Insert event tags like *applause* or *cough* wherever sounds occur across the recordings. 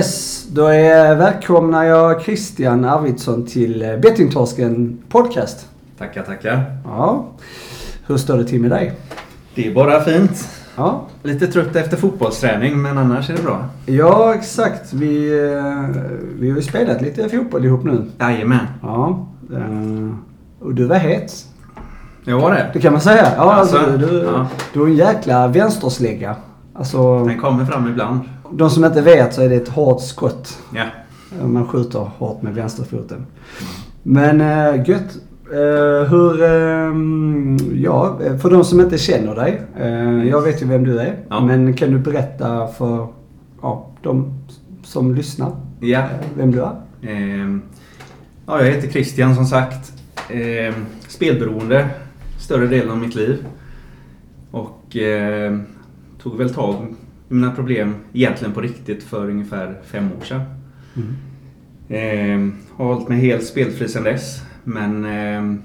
Yes, då är, välkomnar jag Christian Arvidsson till eh, Bettingtorsken podcast. Tackar, tackar. Ja, hur står det till med dig? Det är bara fint. Ja, Lite trött efter fotbollsträning, men annars är det bra. ja exakt. Vi, eh, vi har ju spelat lite fotboll ihop nu. Jajamän. Ja, eh, och du var het. Jag var det. Det kan man säga. Ja, alltså, Alltså, du, ja. du har en jäkla vänsterslägga. Alltså, Den kommer fram ibland. De som inte vet så är det ett hårt skott. Ja. Man skjuter hårt med vänsterfoten. Men äh, gött. Eh, hur, ehm, ja, för de som inte känner dig. eh, jag vet ju vem du är. Ja. Men kan du berätta för ja, de som lyssnar Ja. eh, vem du är? Ehm, ja, jag heter Christian som sagt. Ehm, spelberoende större delen av mitt liv. Och ehm, tog väl tag mina problem egentligen på riktigt för ungefär fem år sedan. Mm. Ehm, har hållit mig helt spelfri sedan dess. Men ehm,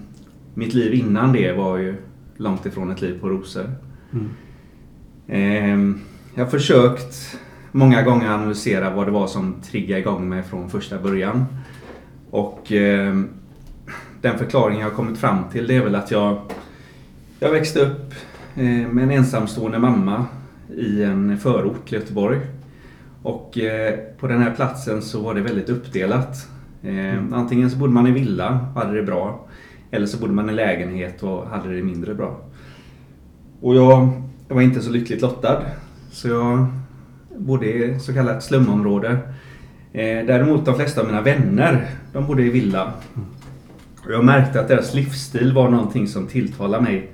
mitt liv innan det var ju långt ifrån ett liv på rosor. Mm. Ehm, jag har försökt många gånger analysera vad det var som triggade igång mig från första början. Och ehm, den förklaring jag har kommit fram till det är väl att jag, jag växte upp eh, med en ensamstående mamma i en förort till Göteborg. Och eh, på den här platsen så var det väldigt uppdelat. Eh, antingen så bodde man i villa och hade det bra. Eller så bodde man i lägenhet och hade det mindre bra. Och jag, jag var inte så lyckligt lottad. Så jag bodde i så kallat slumområde. Eh, däremot de flesta av mina vänner, de bodde i villa. Och jag märkte att deras livsstil var någonting som tilltalade mig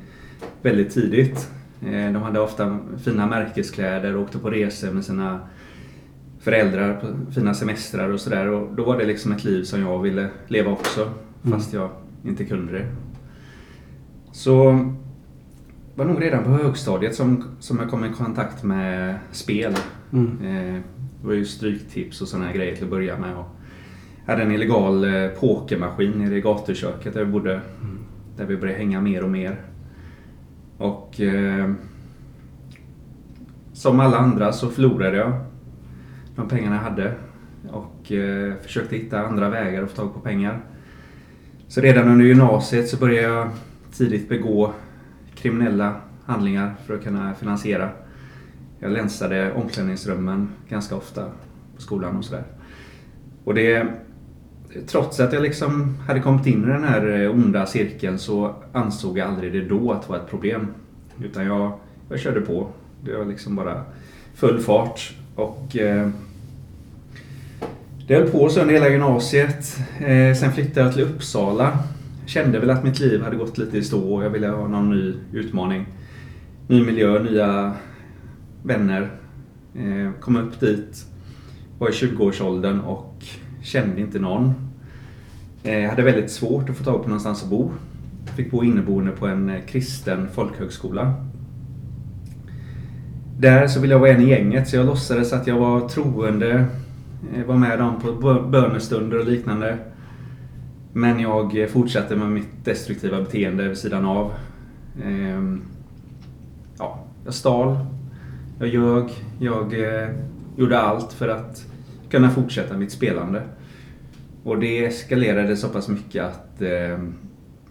väldigt tidigt. Eh, de hade ofta fina märkeskläder och åkte på resor med sina föräldrar på fina semestrar och sådär. Och då var det liksom ett liv som jag ville leva också. Fast jag inte kunde det. Så var nog redan på högstadiet som, som jag kom i kontakt med spel. Mm. Eh, det var ju stryktips och sådana här grejer till att börja med. Och jag hade en illegal eh, pokermaskin nere i gatuköket där vi bodde. Där vi började hänga mer och mer. Och eh, som alla andra så förlorade jag de pengarna jag hade. Och eh, försökte hitta andra vägar att få tag på pengar. Så redan under gymnasiet så började jag tidigt begå kriminella handlingar för att kunna finansiera. Jag länsade omklädningsrummen ganska ofta på skolan och sådär. Och det, trots att jag liksom hade kommit in i den här eh, onda cirkeln så ansåg jag aldrig det då att det var ett problem. Utan jag, jag körde på. Det var liksom bara full fart. Och eh, det höll på så under hela gymnasiet. Eh, sen flyttade jag till Uppsala. Kände väl att mitt liv hade gått lite i stå och jag ville ha någon ny utmaning. Ny miljö, nya vänner. Eh, kom upp dit, var i 20-årsåldern och kände inte någon. Jag hade väldigt svårt att få tag på någonstans att bo. Fick bo inneboende på en eh, kristen folkhögskola. Där så ville jag vara en i gänget så jag låtsades att jag var troende. Eh, var med dem på bönestunder och liknande. Men jag fortsatte med mitt destruktiva beteende vid sidan av. Ehm, ja, jag stal. Jag ljög. Jag gjorde allt för att kunna fortsätta mitt spelande. Och det eskalerade så pass mycket att eh,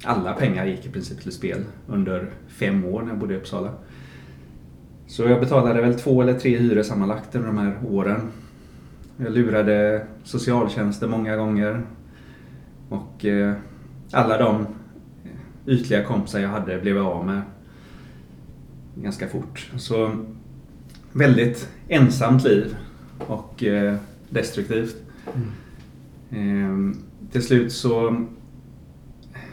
alla pengar gick i princip till spel under fem år när jag bodde i Uppsala. Så jag betalade väl två eller tre hyror sammanlagt under de här åren. Jag lurade socialtjänsten många gånger. Och eh, alla de ytliga kompisar jag hade blev jag av med ganska fort. Så väldigt ensamt liv och eh, destruktivt. Ehm, till slut så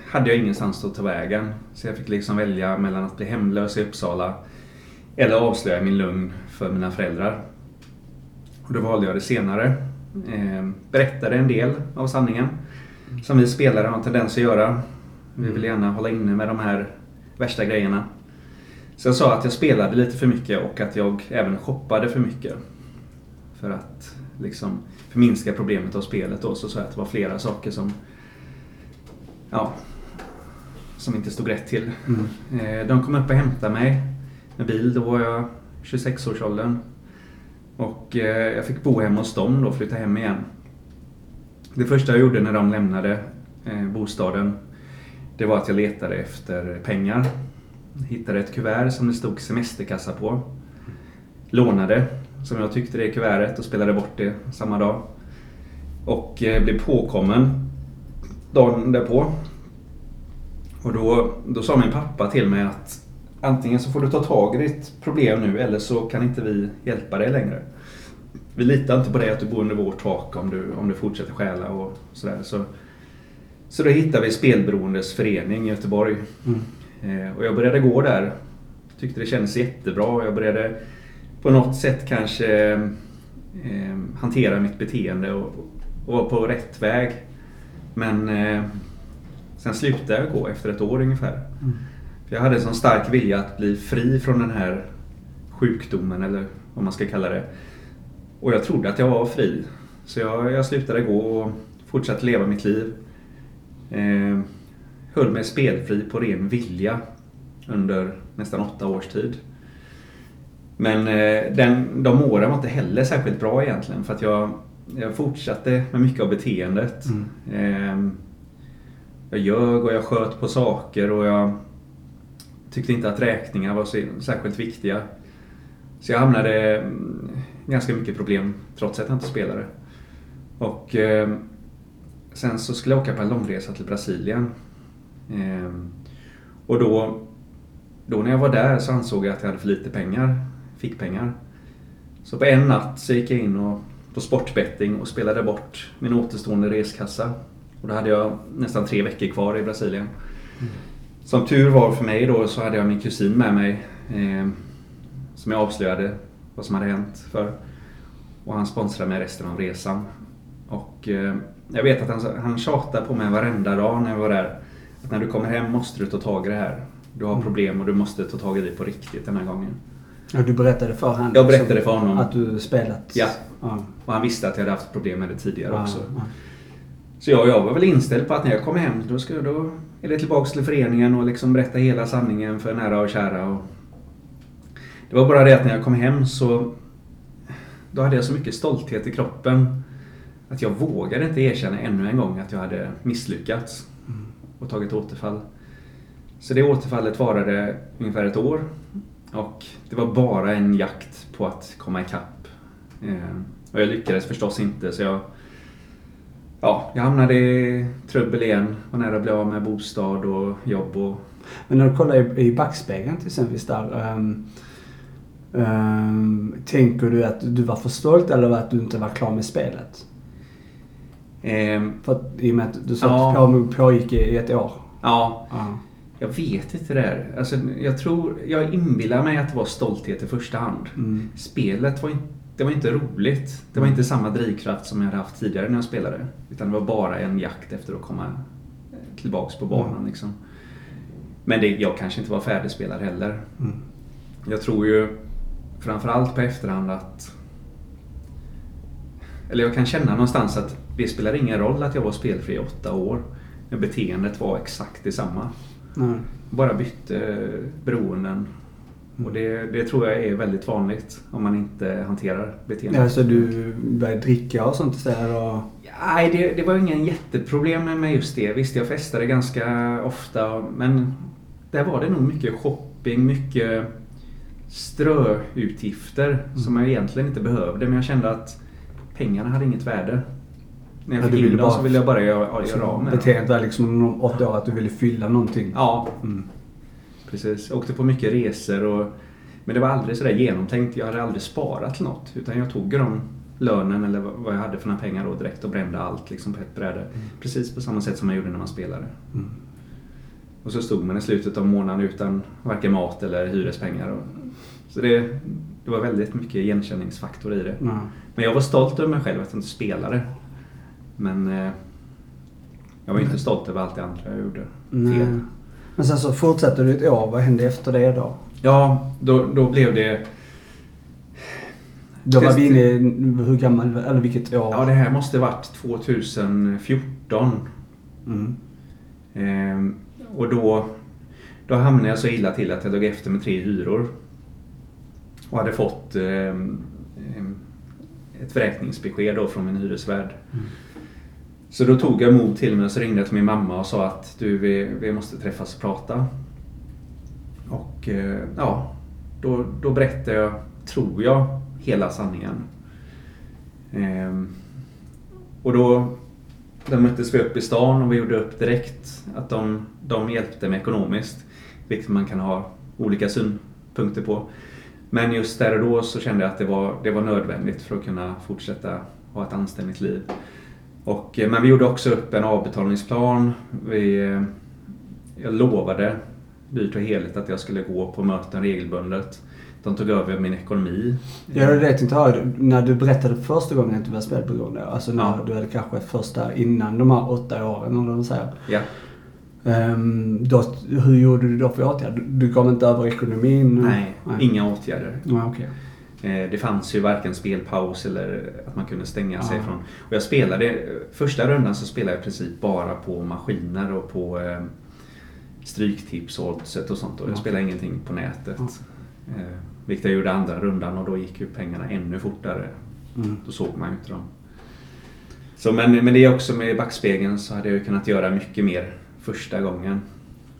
hade jag ingenstans att ta vägen. Så jag fick liksom välja mellan att bli hemlös i Uppsala eller avslöja min lugn för mina föräldrar. Och då valde jag det senare. Eh, berättade en del av sanningen. Som vi spelare har en tendens att göra. Vi vill gärna hålla inne med de här värsta grejerna. Så jag sa att jag spelade lite för mycket och att jag även shoppade för mycket. För att liksom förminska problemet av spelet då så sa jag att det var flera saker som ja, som inte stod rätt till. Mm. Eh, De kom upp och hämtade mig med bil. Då var jag 26-årsåldern. Och eh, jag fick bo hemma hos dem då, flytta hem igen. Det första jag gjorde när de lämnade eh, bostaden, det var att jag letade efter pengar. Hittade ett kuvert som det stod semesterkassa på. Lånade, som jag tyckte, det kuvertet och spelade bort det samma dag. Och eh, blev påkommen dagen därpå. Och då, då sa min pappa till mig att antingen så får du ta tag i ditt problem nu eller så kan inte vi hjälpa dig längre. Vi litar inte på dig att du bor under vårt tak om du, om du fortsätter stjäla och sådär. Så, så då hittade vi Spelberoendes förening i Göteborg. Mm. Eh, och jag började gå där. Tyckte det kändes jättebra. Jag började på något sätt kanske eh, hantera mitt beteende och, och vara på rätt väg. Men eh, sen slutade jag gå efter ett år ungefär. Mm. Jag hade en sån stark vilja att bli fri från den här sjukdomen eller vad man ska kalla det. Och jag trodde att jag var fri. Så jag, jag slutade gå och fortsatte leva mitt liv. Eh, höll mig spelfri på ren vilja under nästan åtta års tid. Men eh, den, de åren var inte heller särskilt bra egentligen för att jag, jag fortsatte med mycket av beteendet. Mm. Eh, jag ljög och jag sköt på saker och jag tyckte inte att räkningar var så, särskilt viktiga. Så jag hamnade mm, ganska mycket problem trots att jag inte spelade. Och eh, sen så skulle jag åka på en långresa till Brasilien. Eh, och då, då när jag var där så ansåg jag att jag hade för lite pengar, fick pengar. Så på en natt så gick jag in och, på sportbetting och spelade bort min återstående reskassa. Och då hade jag nästan tre veckor kvar i Brasilien. Mm. Som tur var för mig då så hade jag min kusin med mig. Eh, som jag avslöjade vad som hade hänt för. Och han sponsrade mig resten av resan. Och eh, jag vet att han, han tjatade på mig varenda dag när jag var där. Att när du kommer hem måste du ta tag i det här. Du har mm. problem och du måste ta tag i det på riktigt den här gången. Ja, du berättade för honom? Jag berättade för honom. Att du spelat? Ja. ja. Och han visste att jag hade haft problem med det tidigare ja, också. Ja. Så jag, jag var väl inställd på att när jag kommer hem då, ska, då är det tillbaks till föreningen och liksom berätta hela sanningen för nära och kära. Och det var bara det att när jag kom hem så då hade jag så mycket stolthet i kroppen att jag vågade inte erkänna ännu en gång att jag hade misslyckats och tagit återfall. Så det återfallet varade ungefär ett år och det var bara en jakt på att komma ikapp. Eh, och jag lyckades förstås inte så jag ja, jag hamnade i trubbel igen. Var nära att bli av med bostad och jobb. Och... Men när du kollar i backspegeln till exempel där. Um, um, tänker du att du var för stolt eller att du inte var klar med spelet? Um, för att, I och med att du sa ja. att det pågick i ett år. Ja. ja. Jag vet inte det där. Alltså, jag tror, jag inbillar mig att det var stolthet i första hand. Mm. Spelet var inte det var inte roligt. Det var inte samma drivkraft som jag hade haft tidigare när jag spelade. Utan det var bara en jakt efter att komma tillbaks på banan. Mm. Liksom. Men det, jag kanske inte var färdigspelad heller. Mm. Jag tror ju framförallt på efterhand att... Eller jag kan känna någonstans att det spelar ingen roll att jag var spelfri i åtta år. Men beteendet var exakt detsamma. Mm. Bara bytte beroenden och det, det, tror jag är väldigt vanligt om man inte hanterar beteendet. Ja, så du började dricka och sånt istället? Och... Nej, det, det var ingen jätteproblem med just det. Visst, jag festade ganska ofta men där var det nog mycket shopping, mycket ströutgifter mm. som jag egentligen inte behövde. Men jag kände att pengarna hade inget värde. När jag fick in dem så ville jag bara göra, göra av med dem. Beteendet var liksom om åtta år att du ville fylla någonting? Ja. Mm. Precis. Jag åkte på mycket resor och men det var aldrig sådär genomtänkt. Jag hade aldrig sparat till något. Utan jag tog de lönen eller vad jag hade för några pengar då direkt och brände allt liksom på ett bräde. Mm. Precis på samma sätt som man gjorde när man spelade. Mm. Och så stod man i slutet av månaden utan varken mat eller hyrespengar. Och, så det, det var väldigt mycket igenkänningsfaktor i det. Mm. Men jag var stolt över mig själv att jag inte spelade. Men eh, jag var inte stolt över allt det andra jag gjorde fel. Men sen så fortsatte du ett år. Vad hände efter det då? Ja, då, då blev det... Då var vi inne i, hur gammal, eller vilket år? Ja, det här måste varit 2014. Mm. Ehm, och då, då hamnade jag så illa till att jag låg efter med tre hyror. Och hade fått eh, ett vräkningsbesked då från min hyresvärd. Mm. Så då tog jag mod till mig och så ringde jag till min mamma och sa att du, vi, vi måste träffas och prata. Och eh, ja, då, då berättade jag, tror jag, hela sanningen. Ehm, och då då möttes vi upp i stan och vi gjorde upp direkt att de, de hjälpte mig ekonomiskt. Vilket man kan ha olika synpunkter på. Men just där och då så kände jag att det var, det var nödvändigt för att kunna fortsätta ha ett anständigt liv. Och, eh, men vi gjorde också upp en avbetalningsplan. Vi, eh, jag lovade dyrt och heligt att jag skulle gå på möten regelbundet. De tog över min ekonomi. Ja, det tänkte jag När du berättade första gången att du var spelberoende, alltså när ja. du hade kanske första innan de här åtta åren, om de säger. Ja. Um, då, hur gjorde du då för åtgärder? Du gav inte över ekonomin? Nej, Nej. inga åtgärder. Ja, okay. Eh, det fanns ju varken spelpaus eller att man kunde stänga sig från... Och jag spelade, första rundan så spelade jag i princip bara på maskiner och på eh, Stryktips och oddset och sånt. Och jag spelade ingenting på nätet. Eh, vilket jag gjorde andra rundan och då gick ju pengarna ännu fortare. Mm. Då såg man ju inte dem. Så, men, men det är också med backspegeln så hade jag kunnat göra mycket mer första gången.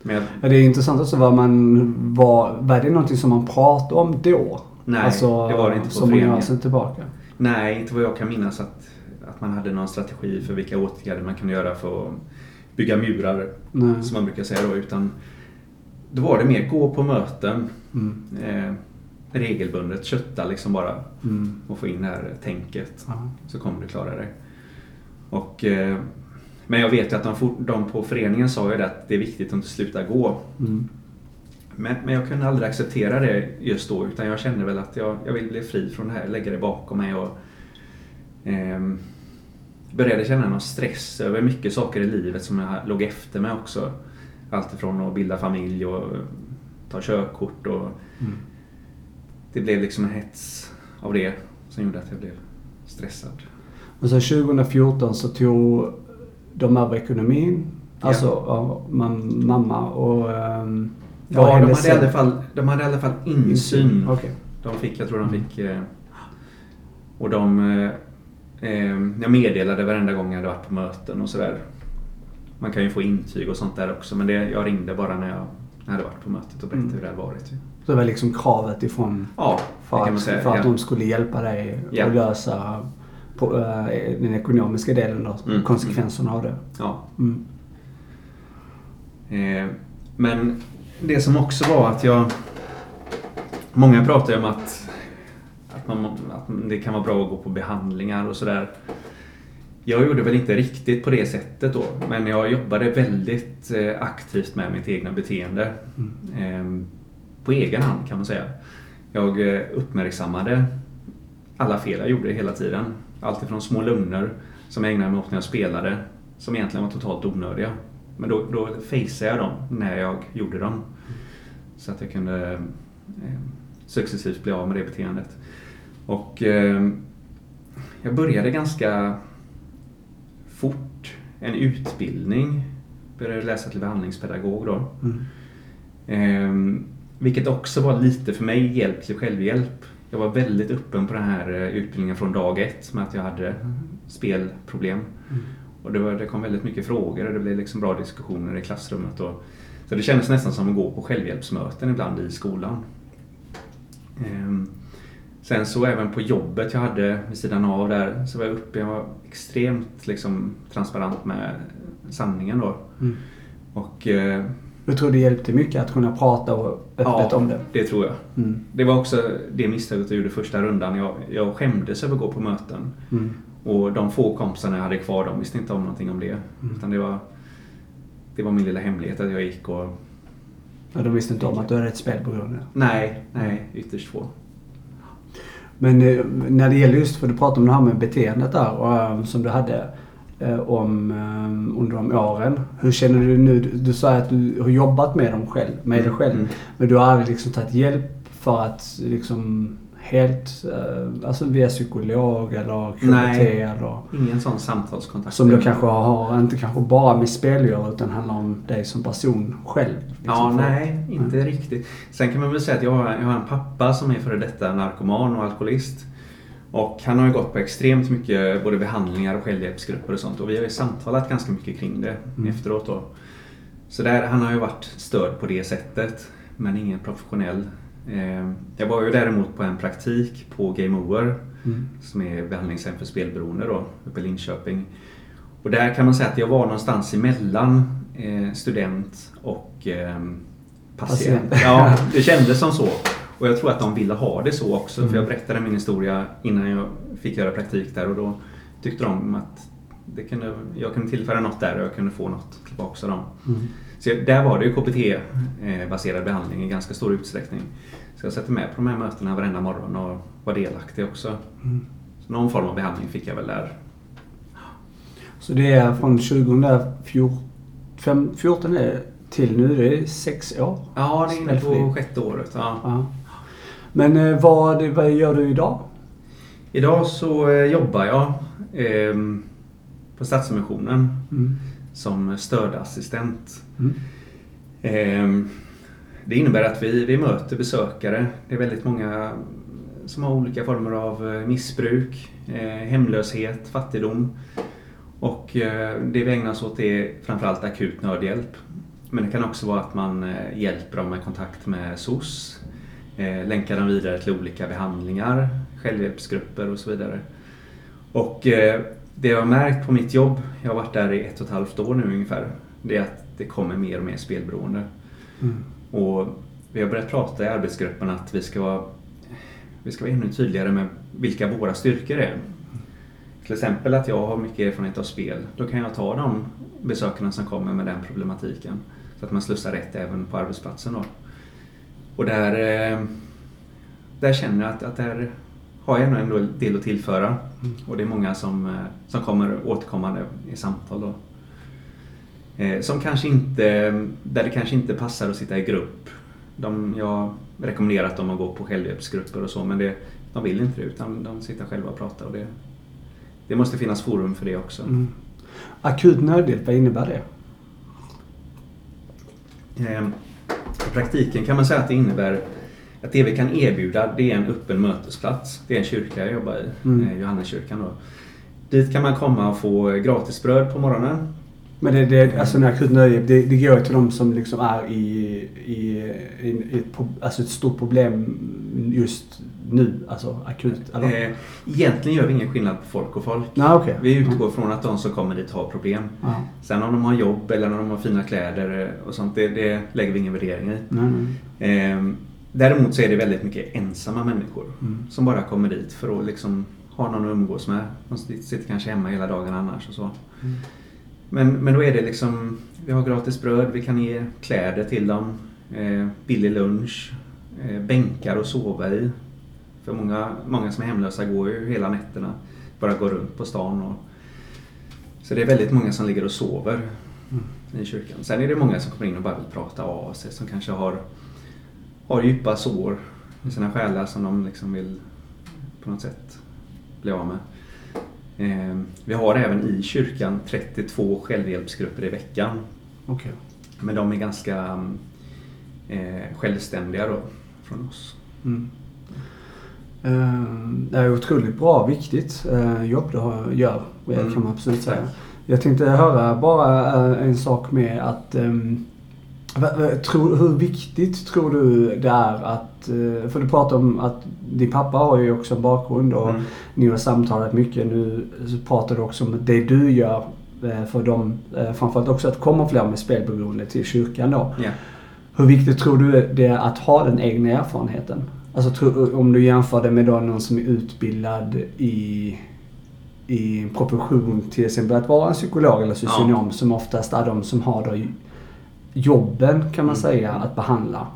Men ja, det är intressant också vad man var, var det någonting som man pratade om då? Nej, alltså, det var det inte på Som år sedan tillbaka? Nej, inte vad jag kan minnas att, att man hade någon strategi för vilka åtgärder man kunde göra för att bygga murar, Nej. som man brukar säga då. Utan då var det mer gå på möten. Mm. Eh, regelbundet kötta liksom bara. Mm. Och få in det här tänket. Aha. Så kommer du klara dig. Och, eh, men jag vet ju att de, de på föreningen sa ju det att det är viktigt att inte sluta gå. Mm. Men, men jag kunde aldrig acceptera det just då utan jag kände väl att jag, jag vill bli fri från det här, lägga det bakom mig och eh, började känna någon stress över mycket saker i livet som jag låg efter med också. Allt ifrån att bilda familj och ta körkort och mm. det blev liksom en hets av det som gjorde att jag blev stressad. Och så 2014 så tog de över ekonomin, alltså ja. mamma och um, Ja, de hade, i alla fall, de hade i alla fall insyn. Okay. De fick, jag tror de fick... Eh, och de... Eh, eh, jag meddelade varenda gång jag hade varit på möten och sådär. Man kan ju få intyg och sånt där också men det, jag ringde bara när jag hade varit på mötet och berättade mm. hur det hade varit. Så det var liksom kravet ifrån ja, för, att, säga, för att ja. de skulle hjälpa dig ja. att lösa på, äh, den ekonomiska delen och mm. konsekvenserna av det. Ja. Mm. Eh, men det som också var att jag... Många pratar ju om att, att, man, att det kan vara bra att gå på behandlingar och sådär. Jag gjorde väl inte riktigt på det sättet då, men jag jobbade väldigt eh, aktivt med mitt egna beteende. Mm. Ehm, på egen hand kan man säga. Jag eh, uppmärksammade alla fel jag gjorde hela tiden. Allt ifrån små lögner som jag ägnade mig åt när jag spelade, som egentligen var totalt onödiga. Men då, då faceade jag dem när jag gjorde dem. Så att jag kunde eh, successivt bli av med det beteendet. Och eh, jag började ganska fort en utbildning. Började läsa till behandlingspedagog då. Mm. Eh, vilket också var lite för mig hjälp till självhjälp. Jag var väldigt öppen på den här eh, utbildningen från dag ett med att jag hade mm. spelproblem. Mm. Och det, var, det kom väldigt mycket frågor och det blev liksom bra diskussioner i klassrummet. Och, så det kändes nästan som att gå på självhjälpsmöten ibland i skolan. Ehm, sen så även på jobbet jag hade vid sidan av där så var jag uppe, jag var extremt liksom, transparent med sanningen då. Mm. Och, eh, jag tror det hjälpte mycket att kunna prata och öppet ja, om det. det tror jag. Mm. Det var också det misstaget jag gjorde första rundan. Jag, jag skämdes över att gå på möten. Mm. Och de få kompisarna jag hade kvar, de visste inte om någonting om det. Mm. Utan det var, det var min lilla hemlighet att jag gick och... Ja, de visste inte om att du hade ett spelberoende? Nej, nej, ytterst få. Men eh, när det gäller just, för du pratade om det här med beteendet där och, eh, som du hade eh, om, under de åren. Hur känner du nu? Du sa att du har jobbat med dem själv, med dig mm, själv. Mm. Men du har aldrig liksom tagit hjälp för att liksom helt, eh, alltså via psykolog eller KBT Nej, eller... ingen sån samtalskontakt. Som du kanske har, inte kanske bara med spel gör utan handlar om dig som person själv. Liksom ja, nej, inte riktigt. Sen kan man väl säga att jag har, jag har en pappa som är före detta narkoman och alkoholist. Och han har ju gått på extremt mycket både behandlingar och självhjälpsgrupper och sånt och vi har ju samtalat ganska mycket kring det Mm. efteråt då. Så där, han har ju varit störd på det sättet men ingen professionell. Eh, jag var ju däremot på en praktik på Game Over Mm. som är behandlingshem för spelberoende då, uppe i Linköping. Och där kan man säga att jag var någonstans emellan eh, student och eh, patient. Patient. Ja, *laughs* det kändes som så. Och jag tror att de ville ha det så också. Mm. För jag berättade min historia innan jag fick göra praktik där och då tyckte de att det kunde, jag kunde tillföra något där och jag kunde få något tillbaka av dem. Mm. Så där var det ju KBT-baserad behandling i ganska stor utsträckning. Så jag satte med på de här mötena varenda morgon och var delaktig också. Mm. Någon form av behandling fick jag väl där. Så det är från 2014 är det till nu, det är sex år. Ja, det är inne på sjätte året. Ja. Ja. Men eh, vad, vad gör du idag? Idag så eh, jobbar jag ehm, på Stadsmissionen Mm. Som stödassistent. Mm. Ehm, Det innebär att vi, vi möter besökare. Det är väldigt många som har olika former av eh, missbruk, eh, hemlöshet, fattigdom. Och eh, det vi ägnar oss åt är framförallt akut nödhjälp. Men det kan också vara att man hjälper dem med kontakt med SOS, länkar dem vidare till olika behandlingar, självhjälpsgrupper och så vidare. Och det jag har märkt på mitt jobb, jag har varit där i ett och ett halvt år nu ungefär, det är att det kommer mer och mer spelberoende. Mm. Och vi har börjat prata i arbetsgruppen att vi ska vara, vi ska vara ännu tydligare med vilka våra styrkor är. Till exempel att jag har mycket erfarenhet av spel. Då kan jag ta de besökarna som kommer med den problematiken. Så att man slussar rätt även på arbetsplatsen då. Och där, eh, där känner jag att, att där har jag ändå en del att tillföra. Och det är många som, eh, som kommer återkommande i samtal då. Eh, Som kanske inte, där det kanske inte passar att sitta i grupp. De, jag dem att gå på självhjälpsgrupper och så men det, de vill inte det utan de sitter själva och pratar. Och det, det måste finnas forum för det också. Mm. Akut nödhjälp, vad innebär det? Eh, I praktiken kan man säga att det innebär att det vi kan erbjuda det är en öppen mötesplats. Det är en kyrka jag jobbar i, Mm. eh, Johanneskyrkan då. Dit kan man komma och få gratisbröd på morgonen. Men det, det, alltså akut nödhjälp, det, det går till de som liksom är i, i, i, i ett, alltså ett stort problem just nu, alltså akut. Eller? Eh, Egentligen gör vi ingen skillnad på folk och folk. Nej, okej. Vi utgår från att de som kommer dit har problem. Ja. Sen om de har jobb eller om de har fina kläder eh, och sånt, det, det lägger vi ingen värdering i. Nej, nej. Däremot så är det väldigt mycket ensamma människor Mm. som bara kommer dit för att liksom ha någon att umgås med. De sitter kanske hemma hela dagen annars och så. Mm. Men, men då är det liksom, vi har gratis bröd, vi kan ge kläder till dem, eh, billig lunch, eh, bänkar att sova i. För många, många som är hemlösa går ju hela nätterna, bara går runt på stan. Och, så det är väldigt många som ligger och sover i kyrkan. Sen är det många som kommer in och bara vill prata av sig, som kanske har, har djupa sår i sina själar som de liksom vill på något sätt bli av med. Eh, vi har även i kyrkan 32 självhjälpsgrupper i veckan. Okej. Men de är ganska eh, självständiga då från oss. Mm. Eh, Det är otroligt bra, viktigt eh, jobb du gör, eh, Mm. kan man absolut säga. Jag tänkte höra bara en sak med att ehm, tror, hur viktigt tror du det är att, eh, för du pratar om att din pappa har ju också en bakgrund och Mm. ni har samtalat mycket. Nu pratar du också om det du gör eh, för dem, eh, framförallt också att det kommer fler med spelberoende till kyrkan då. Ja. Hur viktigt tror du det är att ha den egna erfarenheten? Alltså om du jämför det med då någon som är utbildad i, i proportion till exempel att vara en psykolog eller socionom som oftast är de som har då jobben kan man Mm. säga att behandla.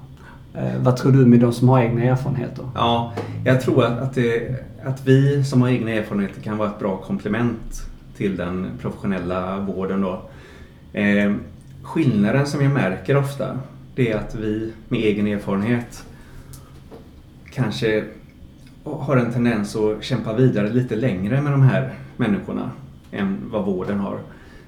Eh, vad tror du med de som har egna erfarenheter? Ja, jag tror att, att, det, att vi som har egna erfarenheter kan vara ett bra komplement till den professionella vården. Då. Eh, skillnaden som jag märker ofta det är att vi med egen erfarenhet kanske har en tendens att kämpa vidare lite längre med de här människorna än vad vården har.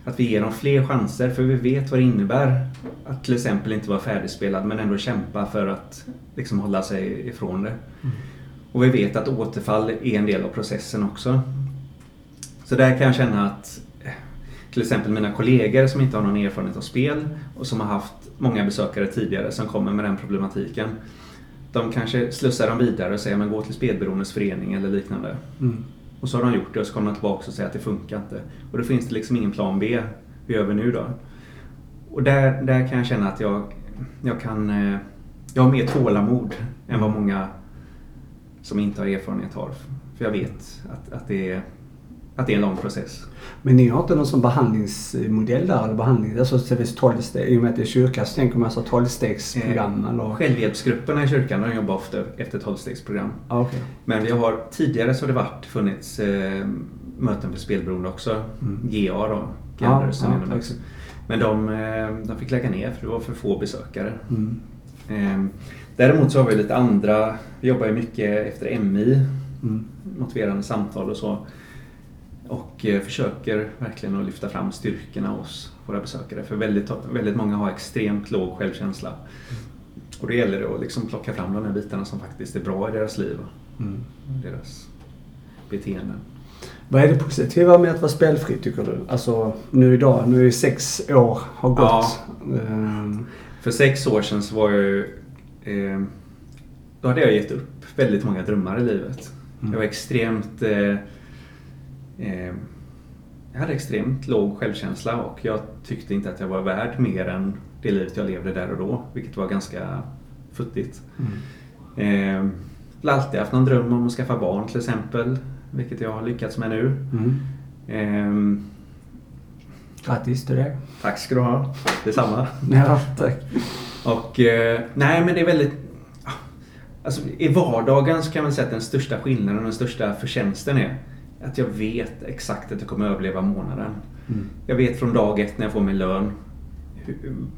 Att vi ger dem fler chanser för vi vet vad det innebär att till exempel inte vara färdigspelad men ändå kämpa för att liksom hålla sig ifrån det. Och vi vet att återfall är en del av processen också. Så där kan jag känna att eh, till exempel mina kollegor som inte har någon erfarenhet av spel och som har haft många besökare tidigare som kommer med den problematiken. De kanske slussar dem vidare och säger men gå till spelberoendes förening eller liknande. Mm. Och så har de gjort det och så kommer de tillbaka och säger att det funkar inte. Och då finns det liksom ingen plan B. Hur gör vi nu då? Och där, där kan jag känna att jag, jag kan... Eh, jag har mer tålamod än vad många som inte har erfarenhet har. För jag vet att, att, det, är, att det är en lång process. Men ni har inte någon sån behandlingsmodell där? Eller behandling, alltså exempelvis 12 steg, i och med att det är kyrka så tänker man så 12-stegsprogram eller? Självhjälpsgrupperna i kyrkan de jobbar ofta efter 12-stegsprogram. Ja, okej. Men vi har tidigare så har det varit funnits eh, möten för spelberoende också. Mm. GA då, ja, inom det. exakt. Men de, eh, de fick lägga ner för det var för få besökare. Mm. Eh, Däremot så har vi lite andra, vi jobbar ju mycket efter MI, Mm. motiverande samtal och så. Och eh, försöker verkligen att lyfta fram styrkorna hos våra besökare. För väldigt, väldigt många har extremt låg självkänsla. Och då gäller det att liksom plocka fram de här bitarna som faktiskt är bra i deras liv Mm. och deras beteenden. Vad är det positiva med att vara spelfri tycker du? Alltså nu idag, nu är sex år har gått. Ja. Ehm, För sex år sedan så var jag ju... Eh, då hade jag gett upp väldigt många drömmar i livet. Mm. Jag var extremt... Eh, eh, jag hade extremt låg självkänsla och jag tyckte inte att jag var värd mer än det livet jag levde där och då. Vilket var ganska futtigt. mm. Eh, alltid haft någon dröm om att skaffa barn till exempel. Vilket jag har lyckats med nu. Mm. Eh, Grattis till det. tack ska du ha. Detsamma. *laughs* Ja, tack. Och eh, nej men det är väldigt... Alltså, I vardagen så kan man säga att den största skillnaden och den största förtjänsten är att jag vet exakt att jag kommer överleva månaden. Mm. Jag vet från dag ett när jag får min lön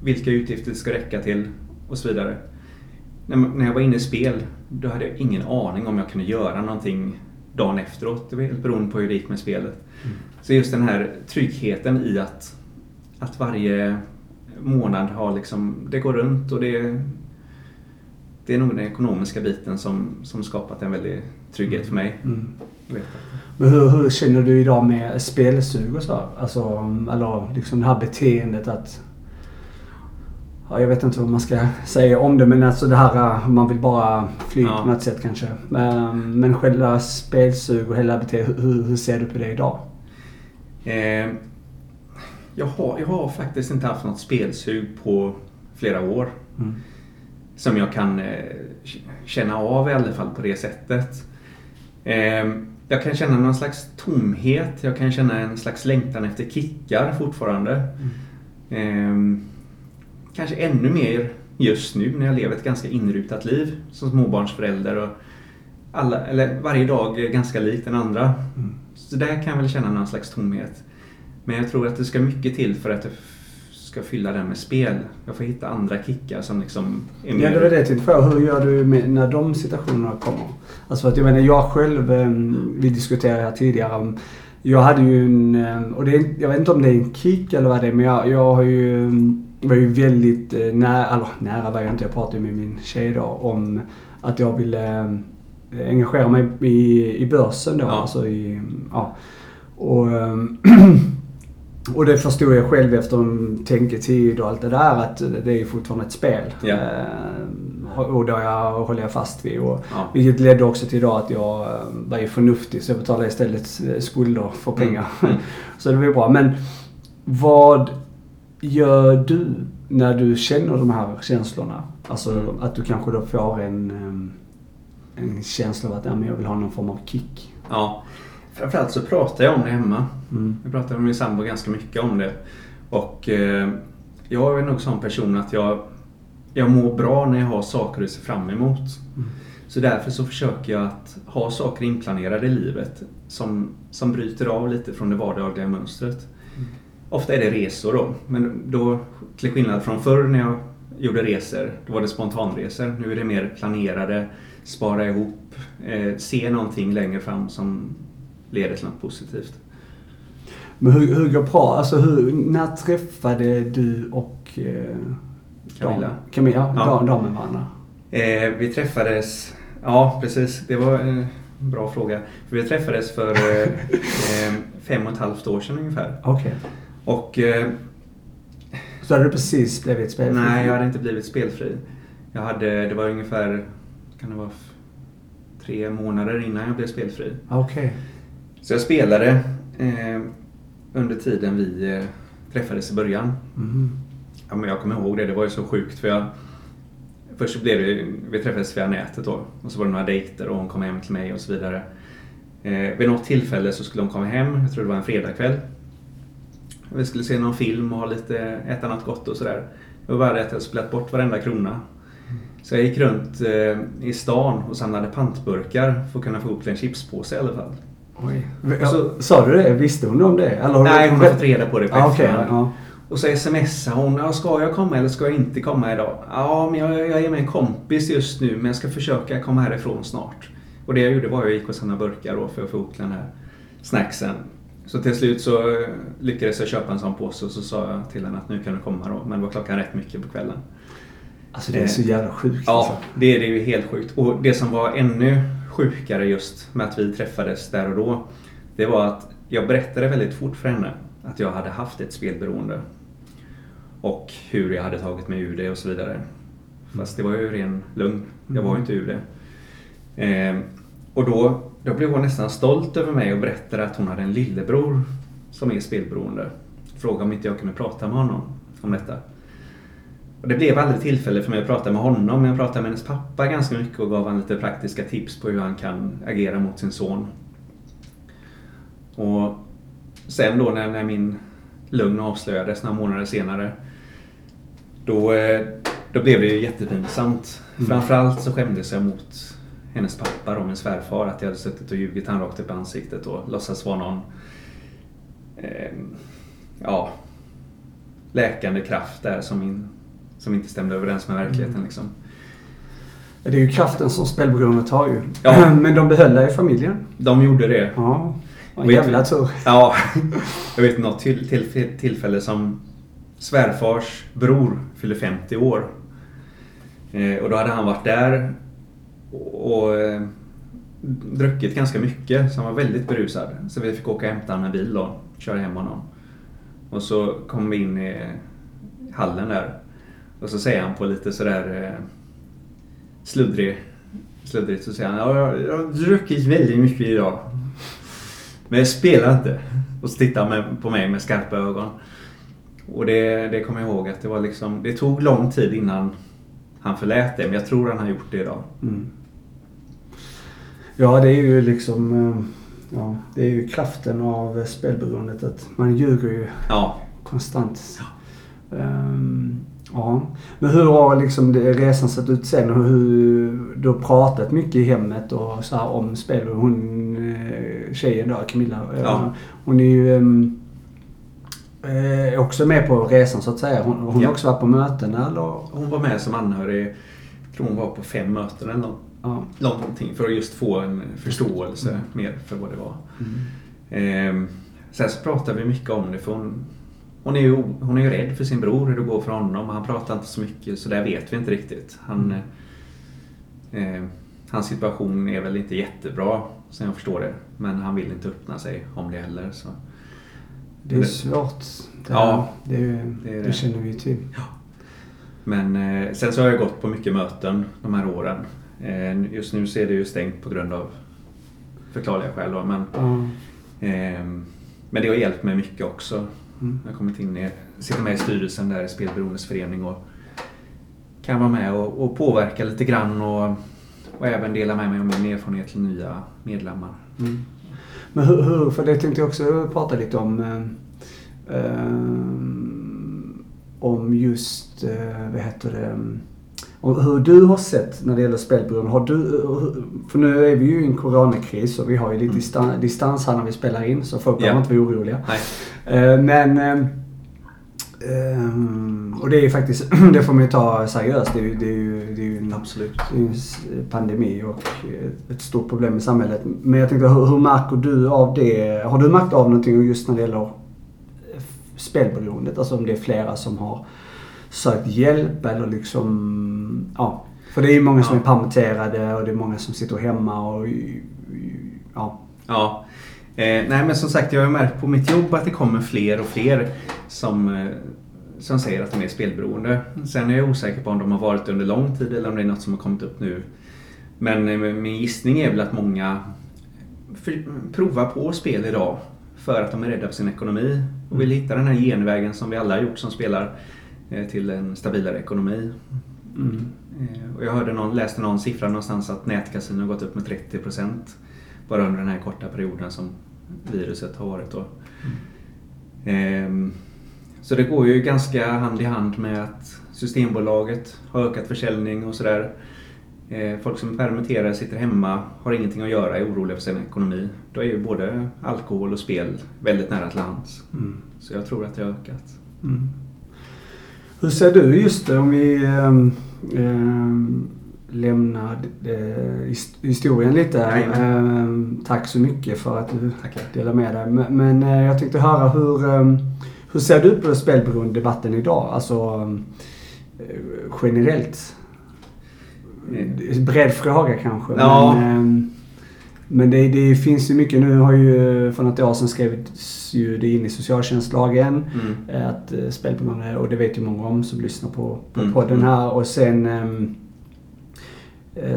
vilka utgifter det ska räcka till och så vidare. När, jag var inne i spel då hade jag ingen aning om jag kunde göra någonting dagen efteråt. Det var helt beroende på hur det gick med spelet. Mm. Så just den här tryggheten i att, att varje månad har liksom, det går runt och det, det är nog den ekonomiska biten som, som skapat en väldig trygghet för mig. Mm. Vet Men hur, hur känner du idag med spelsug och så? Alltså, eller liksom det här beteendet att... Ja, jag vet inte vad man ska säga om det men alltså det här man vill bara fly Ja. på något sätt kanske. Men, men själva spelsug och hela beteendet, hur, hur ser du på det idag? Eh, jag, har, jag har faktiskt inte haft något spelsug på flera år. Mm. Som jag kan eh, känna av i alla fall på det sättet. Eh, jag kan känna någon slags tomhet. Jag kan känna en slags längtan efter kickar fortfarande. Eh, kanske ännu mer just nu när jag lever ett ganska inrutat liv som småbarnsförälder. Och alla, eller varje dag är ganska lik den andra. Mm. Så där kan jag väl känna någon slags tomhet. Men jag tror att det ska mycket till för att ska fylla den med spel. Jag får hitta andra kickar som liksom är Ja, det var det jag tänkte fråga. Hur gör du med, när de situationerna kommer? Alltså att jag menar, jag själv, eh, vi diskuterade här tidigare om jag hade ju en, eh, och det är, jag vet inte om det är en kick eller vad det är, men jag, jag har ju, eh, var ju väldigt nära, eller nära var jag inte, jag pratade med min tjej då om att jag ville engagera mig i, i börsen då. Ja. Alltså i, ja. Och, *clears throat* och det förstod jag själv efter en tänketid och allt det där att det är fortfarande ett spel. Eh, och det jag, håller jag fast vid. Och, Ja. Vilket ledde också till idag att jag eh, var ju förnuftig så jag betalade istället eh, skulder för pengar. Mm. *laughs* så det var ju bra. Men vad gör du när du känner de här känslorna? Alltså Mm. att du kanske då får en, eh, en känsla av att ja, men jag vill ha någon form av kick. Ja. Framförallt så pratar jag om det hemma. Mm. Jag pratar med min sambo ganska mycket om det. Och eh, jag är nog sån person att jag, jag mår bra när jag har saker att se fram emot. Mm. Så därför så försöker jag att ha saker inplanerade i livet som, som bryter av lite från det vardagliga mönstret. Mm. Ofta är det resor då, men då till skillnad från förr när jag gjorde resor, då var det spontanresor. Nu är det mer planerade, spara ihop, eh, se någonting längre fram som leder till något positivt. Men hur, hur går bra? Alltså hur, när träffade du och eh, Camilla. Camilla, Ja. dam, damen varandra? Eh, vi träffades Ja, precis. Det var en bra fråga. För vi träffades för eh, eh, fem och ett halvt år sedan ungefär. Okej. Och eh, Så hade du precis blivit spelfri? nej, jag hade inte blivit spelfri. Jag hade, det var ungefär, kan det vara, tre månader innan jag blev spelfri. Okej. Så jag spelade eh, under tiden vi eh, träffades i början. Mhm. Ja, men jag kommer ihåg det, det var ju så sjukt för jag Först blev det, vi träffades via nätet då och så var det några dejter och hon kom hem till mig och så vidare. Eh, vid något tillfälle så skulle hon komma hem, jag tror det var en fredagkväll. Vi skulle se någon film och ha lite, äta något gott och sådär. Det var bara det att jag spelat bort varenda krona. Så jag gick runt eh, i stan och samlade pantburkar för att kunna få ihop till en chipspåse i alla fall. Oj. Sa du det? Visste hon om det? Eller Nej, hon har fått reda på det på ah, efterhand. ja. Och så smsar hon. Ja, ska jag komma eller ska jag inte komma idag? Ja, men jag, jag är med en kompis just nu men jag ska försöka komma härifrån snart. Och det jag gjorde var att jag gick och samlade burkar då för att få ihop den här snacksen. Så till slut så eh, lyckades jag köpa en sån påse och så sa jag till henne att nu kan du komma då. Men det var klockan rätt mycket på kvällen. Alltså det är så jävla sjukt. Ja, Alltså. det är det ju helt sjukt. Och det som var ännu sjukare just med att vi träffades där och då. Det var att jag berättade väldigt fort för henne att jag hade haft ett spelberoende. Och hur jag hade tagit mig ur det och så vidare. Fast det var ju ren lugn. Jag var ju inte ur det. Eh, och då, då blev hon nästan stolt över mig och berättade att hon hade en lillebror som är spelberoende. Frågade om inte jag kunde prata med honom om detta. Och det blev aldrig tillfälle för mig att prata med honom, men jag pratade med hennes pappa ganska mycket och gav honom lite praktiska tips på hur han kan agera mot sin son. Och sen då när, när min lugn avslöjades några månader senare, då, eh, då blev det ju jättepinsamt. Mm. Framförallt så skämdes jag mot hennes pappa, då, min svärfar, att jag hade suttit och ljugit han rakt upp i ansiktet och låtsas vara någon eh, ja, läkande kraft där som, in, som inte stämde överens med verkligheten. Liksom. Det är ju kraften som spelberoendet har ju. Ja. *clears throat* Men de behöll dig i familjen. De gjorde det. Ja. En jävla tur. Ja, jag vet något till, till, tillfälle som svärfars bror fyllde 50 år. Eh, och då hade han varit där och, och eh, druckit ganska mycket, så han var väldigt berusad. Så vi fick åka och hämta honom med bil och köra hem honom. Och så kom vi in i hallen där. Och så säger han på lite sådär eh, sluddrig, sluddrigt så säger han ja, jag, jag har druckit väldigt mycket idag. Men jag spelar inte. Och så tittar han på mig med skarpa ögon. Och det, det kommer jag ihåg att det var liksom, det tog lång tid innan han förlät det. Men jag tror han har gjort det idag. Mm. Ja, det är ju liksom... eh, Ja, det är ju kraften av spelberoendet. Att man ljuger ju Ja, konstant. Ehm, ja. Men hur har liksom resan sett ut sen? Och hur, du har pratat mycket i hemmet och så här om spel. Hon, eh, tjejen då, Camilla. eh, Ja. Hon är ju ehm, eh, också med på resan så att säga. Hon, hon har Ja. också varit på möten eller? hon var med som anhörig. Jag tror hon var på fem möten eller något. Ja. Någonting för att just få en förståelse mer för vad det var. Mm. Ehm, sen så pratar vi mycket om det för hon, hon, är ju, hon är ju rädd för sin bror, hur det går för honom. Han pratar inte så mycket så där vet vi inte riktigt. Han, eh, hans situation är väl inte jättebra som jag förstår det. Men han vill inte öppna sig om det heller. Så. Det är svårt. Det, Ja, det, är, det är det det. känner vi ju till. Men eh, sen så har jag gått på mycket möten de här åren. Eh, just nu så är det ju stängt på grund av förklarliga skäl. Då, men, Ja. ehm, men det har hjälpt mig mycket också. Mm. Jag har kommit in i, sitter med i styrelsen där i Spelberoendes förening och kan vara med och, och påverka lite grann och, och även dela med mig av min erfarenhet till nya medlemmar. Mm. Men hur, hur, för det tänkte jag också prata lite om. Eh, eh, om just, eh, vad heter det, och hur du har sett när det gäller spelberoende. Har du, för nu är vi ju i en coronakris och vi har ju lite distan, distans här när vi spelar in så folk behöver Ja. inte vara oroliga. Nej. Eh, Men... eh, eh, Och det är ju faktiskt, *clears throat* det får man ju ta seriöst. Det är ju, det är ju, det är ju en, Absolut. pandemi och ett- ett stort problem i samhället. Men jag tänkte, hur, hur märker du av det? Har du märkt av någonting just när det gäller eh, spelberoendet? Alltså om det är flera som har sökt hjälp eller liksom, ja. För det är ju många som Ja. är permitterade och det är många som sitter hemma och ja. Ja. Eh, nej men som sagt jag har märkt på mitt jobb att det kommer fler och fler som, eh, som säger att de är spelberoende. Sen är jag osäker på om de har varit det under lång tid eller om det är något som har kommit upp nu. Men eh, min gissning är väl att många för, provar på spel idag för att de är rädda för sin ekonomi och vill hitta den här genvägen som vi alla har gjort som spelar eh, till en stabilare ekonomi. Mm. Eh, Och jag hörde någon, läste någon siffra någonstans att nätkasino har gått upp med 30% bara under den här korta perioden som viruset har varit då. Ehm, Så det går ju ganska hand i hand med att Systembolaget har ökat försäljning och sådär. Eh, Folk som är permitterade sitter hemma, har ingenting att göra, är oroliga för sin ekonomi. Då är ju både alkohol och spel väldigt nära till hands. Mm. Så jag tror att det har ökat. Mm. Hur ser du just det, om vi ehm, ehm, eh, his- historien lite. Jajamän. Ehm, tack så mycket för att du Tackar. delar med dig. Men, eh, jag tänkte höra hur, ehm, hur ser du på spelberoendedebatten idag? Alltså ehm, eh, generellt. Eh. Bred fråga kanske. Ja. Men, men det, det finns ju mycket. Nu har ju för något år sedan skrivits ju det in i socialtjänstlagen. Mm. Eh, Att eh, spelberoende, och det vet ju många om som lyssnar på, på Mm, podden mm. här. Och sen eh,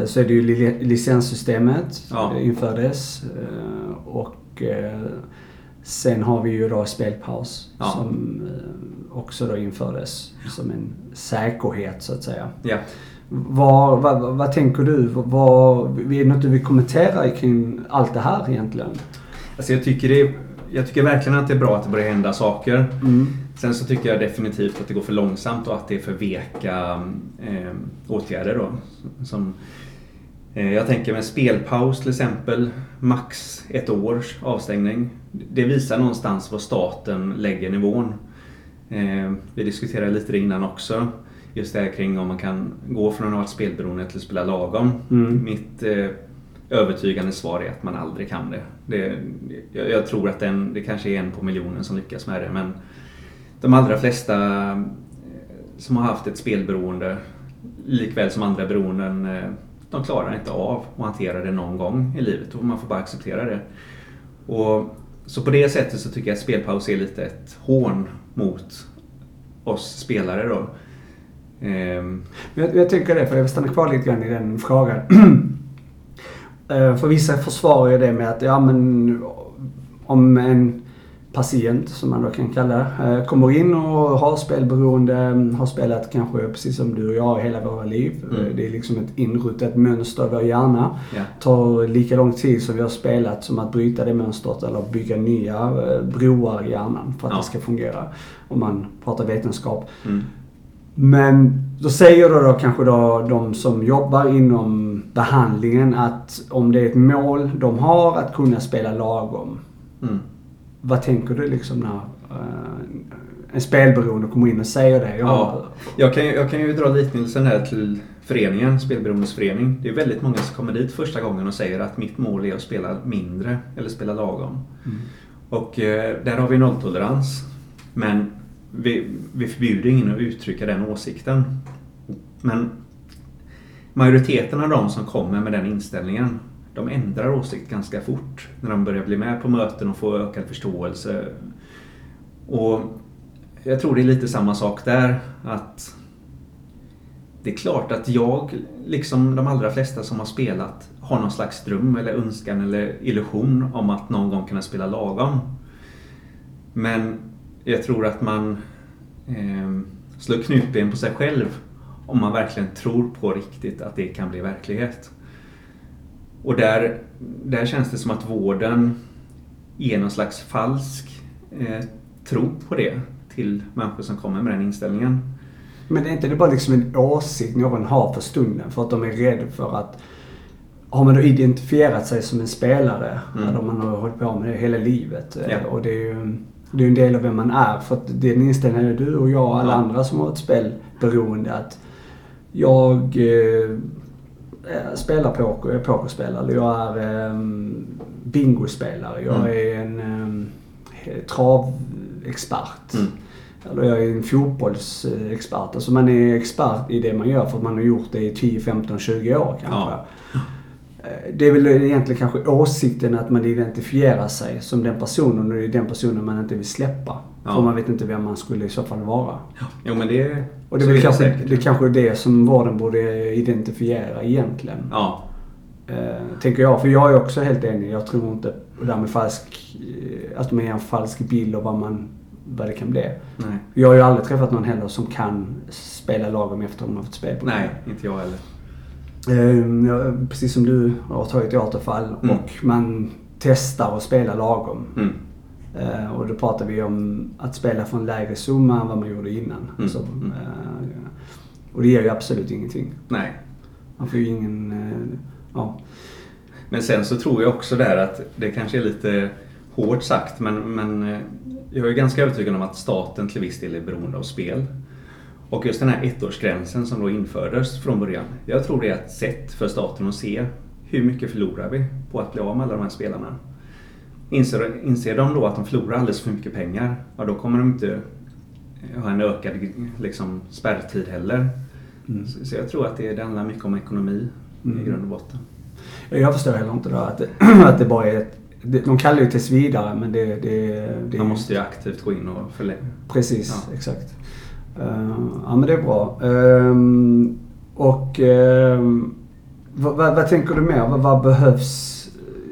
så är det ju li- licenssystemet Ja. eh, infördes. eh, Och eh, sen har vi ju då spelpaus Ja. som eh, också då infördes som en säkerhet så att säga. Ja. Vad, vad, vad tänker du? Vad, är det något du vill kommentera kring allt det här egentligen? Alltså jag, tycker det, jag tycker verkligen att det är bra att det börjar hända saker. Mm. Sen så tycker jag definitivt att det går för långsamt och att det är för veka eh, åtgärder. Då. Som, eh, jag tänker med spelpaus till exempel, max ett års avstängning. Det visar någonstans var staten lägger nivån. Eh, vi diskuterade lite innan också. Just det här kring om man kan gå från att ha varit spelberoende till att spela lagom. Mm. Mitt eh, övertygande svar är att man aldrig kan det. det jag, jag tror att den, det kanske är en på miljonen som lyckas med det men de allra flesta eh, som har haft ett spelberoende likväl som andra beroenden eh, de klarar inte av att hantera det någon gång i livet och man får bara acceptera det. Och, så på det sättet så tycker jag att spelpaus är lite ett hån mot oss spelare då. Ehm, Jag, jag tycker det, för jag vill stanna kvar lite grann i den frågan. *clears throat* Eh, för vissa försvarar ju det med att, ja men om en patient, som man då kan kalla eh, kommer in och har spelberoende, har spelat kanske precis som du och jag hela våra liv. Mm. Eh, Det är liksom ett inrutat mönster i vår hjärna. ja. tar lika lång tid som vi har spelat som att bryta det mönstret eller bygga nya eh, broar i hjärnan för att Ja. det ska fungera. Om man pratar vetenskap. Mm. Men då säger då, då kanske då de som jobbar inom behandlingen att om det är ett mål de har att kunna spela lagom. Mm. Vad tänker du liksom när eh, en spelberoende kommer in och säger det? Ja, jag kan, ju- jag kan ju dra liknelsen här till föreningen, Spelberoendes förening. Det är väldigt många som kommer dit första gången och säger att mitt mål är att spela mindre eller spela lagom. Mm. Och eh, där har vi nolltolerans. Men vi, vi förbjuder ingen att uttrycka den åsikten. Men majoriteten av de som kommer med den inställningen de ändrar åsikt ganska fort när de börjar bli med på möten och få ökad förståelse. Och jag tror det är lite samma sak där. att Det är klart att jag, liksom de allra flesta som har spelat, har någon slags dröm eller önskan eller illusion om att någon gång kunna spela lagom. Men jag tror att man eh, slår knutben på sig själv om man verkligen tror på riktigt att det kan bli verklighet. Och där, där känns det som att vården ger någon slags falsk eh, tro på det till människor som kommer med den inställningen. Men är inte det bara liksom en åsikt någon har för stunden för att de är rädda för att har man då identifierat sig som en spelare, Mm. eller man har hållit på med det hela livet. eh, Ja. Och det är ju det är en del av vem man är. För att den inställningen är du och jag och alla Ja. andra som har ett spelberoende. Att jag eh, spelar poker, jag är pokerspelare. Jag är eh, bingospelare. Jag Mm. är en eh, travexpert. Mm. eller jag är en fotbollsexpert. Alltså man är expert i det man gör för att man har gjort det i 10, 15, 20 år kanske. Ja. Eh, Det är väl egentligen kanske åsikten att man identifierar sig som den personen och det är den personen man inte vill släppa. Ja. För man vet inte vem man skulle i så fall vara. Jo men det... Och det är väl kanske säkert. det, är kanske det som vården borde identifiera egentligen. Ja. Eh, tänker jag. För jag är också helt enig. Jag tror inte på det där med falsk... eh, Att man ger en falsk bild av vad, man, vad det kan bli. Nej. Jag har ju aldrig träffat någon heller som kan spela lagom efter att de har fått spel på Nej, inte jag heller. Eh, ja, precis som du har tagit i återfall Mm. och man testar att spela lagom. Mm. Eh, och då pratar vi om att spela för en lägre summa än vad man gjorde innan. Mm. Så, Mm. eh, och det ger ju absolut ingenting. Nej. Man får ju ingen... Eh, ja. Men sen så tror jag också där att det kanske är lite hårt sagt men, men eh, jag är ganska övertygad om att staten till viss del är beroende av spel. Och just den här ettårsgränsen som då infördes från början. Jag tror det är ett sätt för staten att se hur mycket förlorar vi på att bli av med alla de här spelarna. Inser, inser de då att de förlorar alldeles för mycket pengar, ja då kommer de inte ha en ökad liksom, spärrtid heller. Mm. Så, så jag tror att det, det handlar mycket om ekonomi Mm. i grund och botten. Jag förstår heller inte då att det, *clears throat* att det bara är ett... De kallar det ju tills vidare men det... det, det Man måste ju aktivt gå in och förlänga. Precis, Ja. exakt. Eh, ja men det är bra. Ehm, och ehm, vad, vad, vad tänker du mer? Vad, vad behövs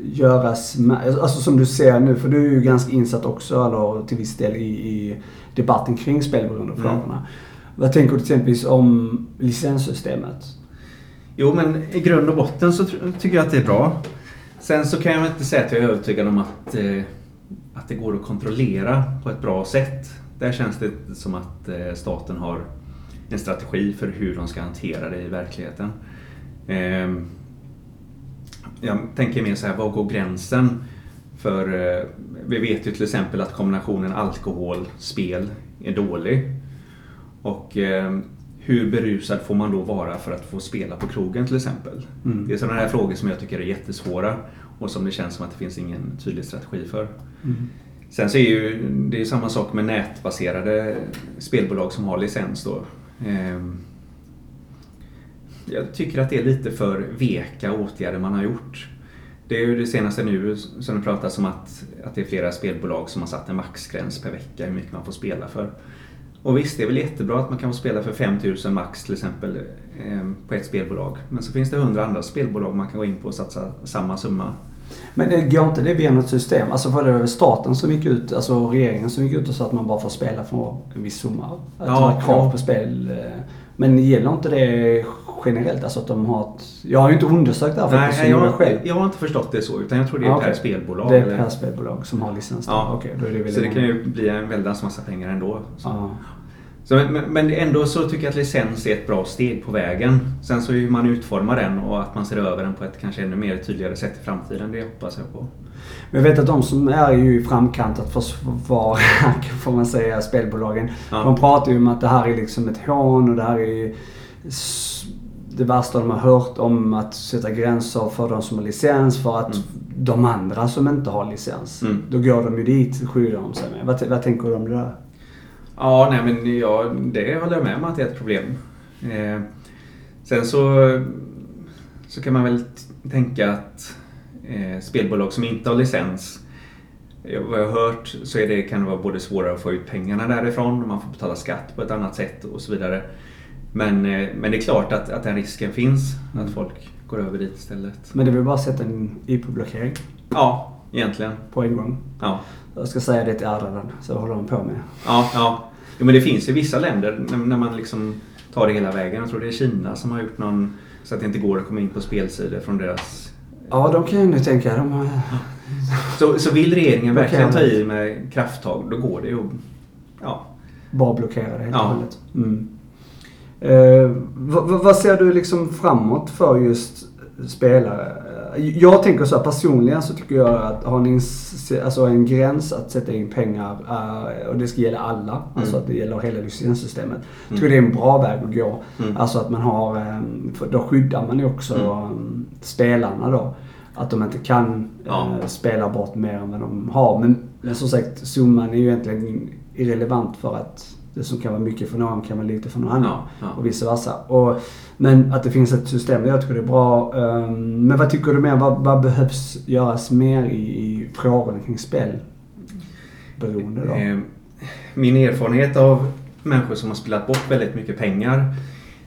göras med, alltså som du ser nu, för du är ju ganska insatt också, eller till viss del i, i debatten kring spelberoendefrågorna. Vad tänker du exempelvis om licenssystemet? Jo, men i grund och botten så tycker jag att det är bra. Sen så kan jag inte säga att jag är övertygad om att, eh, att det går att kontrollera på ett bra sätt. Där känns det som att eh, staten har en strategi för hur de ska hantera det i verkligheten. Ehm, jag tänker mer så här, var går gränsen? För eh, vi vet ju till exempel att kombinationen alkohol-spel är dålig. Och eh, hur berusad får man då vara för att få spela på krogen till exempel? Mm. Det är sådana här frågor som jag tycker är jättesvåra och som det känns som att det finns ingen tydlig strategi för. Mm. Sen så är ju det är samma sak med nätbaserade spelbolag som har licens då. Ehm, jag tycker att det är lite för veka åtgärder man har gjort. Det är ju det senaste nu som det pratas om att, att det är flera spelbolag som har satt en maxgräns per vecka hur mycket man får spela för. Och visst, det är väl jättebra att man kan få spela för 5000 max till exempel ehm, på ett spelbolag. Men så finns det hundra andra spelbolag man kan gå in på och satsa samma summa. Men det går inte det via något system? Alltså var det staten som gick ut, alltså regeringen som gick ut och sa att man bara får spela för en viss summa? Att Ja, det krav på spel. eh, Men gäller inte det generellt? Alltså att de har ett... Jag har ju inte undersökt det här faktiskt, Nej, jag, jag själv. jag har inte förstått det så utan jag tror det är Ja, per okej. spelbolag. Det är eller- per spelbolag som har licens? Ja. Okej, då är det väl Så det kan ju bli en väldans massa pengar ändå. Så. Ja. Så, men, men ändå så tycker jag att licens är ett bra steg på vägen. Sen så hur man utformar den och att man ser över den på ett kanske ännu mer tydligare sätt i framtiden, det hoppas jag på. Men jag vet att de som är ju i framkant att försvara, *laughs* får man säga, spelbolagen. Ja. De pratar ju om att det här är liksom ett hån och det här är s- det värsta de har hört om att sätta gränser för de som har licens för att Mm. de andra som inte har licens. Mm. Då går de ju dit, skyddar de sig med. Vad, vad tänker du om det där? Ja, nej men ja, det håller jag med om att det är ett problem. Eh, sen så, så kan man väl tänka att eh, spelbolag som inte har licens Vad jag har hört så är det, kan det vara både svårare att få ut pengarna därifrån och man får betala skatt på ett annat sätt och så vidare. Men, eh, men det är klart att, att den risken finns, att folk går över dit istället. Men det vill bara sätta en IP-blockering Ja, egentligen. på en gång. Ja, Jag ska säga det till Ardalan, så håller de på med. ja, ja. Jo, men det finns i vissa länder när, man liksom tar det hela vägen. Jag tror det är Kina som har gjort någon så att det inte går att komma in på spelsidor från deras... Ja, de kan jag nu tänka. De har... Så, så vill regeringen verkligen ta i med krafttag, då går det ju. Ja. Bara blockerade helt och Ja. hållet. Mm. Eh, vad, vad- vad ser du liksom framåt för just spelare? Jag tänker så här, personligen så tycker jag att ha en, ins- alltså en gräns att sätta in pengar eh, och det ska gälla alla. Alltså att det gäller hela licenssystemet. Jag tycker det är en bra väg att gå. Mm. Alltså att man har, eh, för då skyddar man ju också Mm. eh, spelarna då. Att de inte kan Ja. eh, spela bort mer än vad de har. Men, men som sagt, summan är ju egentligen irrelevant för att Det som kan vara mycket för någon kan vara lite för någon annan. Ja, ja. Och vice versa. Och, men att det finns ett system, jag tycker det är bra. Ehm, men vad tycker du mer? Vad, vad behövs göras mer i, i frågorna kring spelberoende då? Eh, Min erfarenhet av människor som har spelat bort väldigt mycket pengar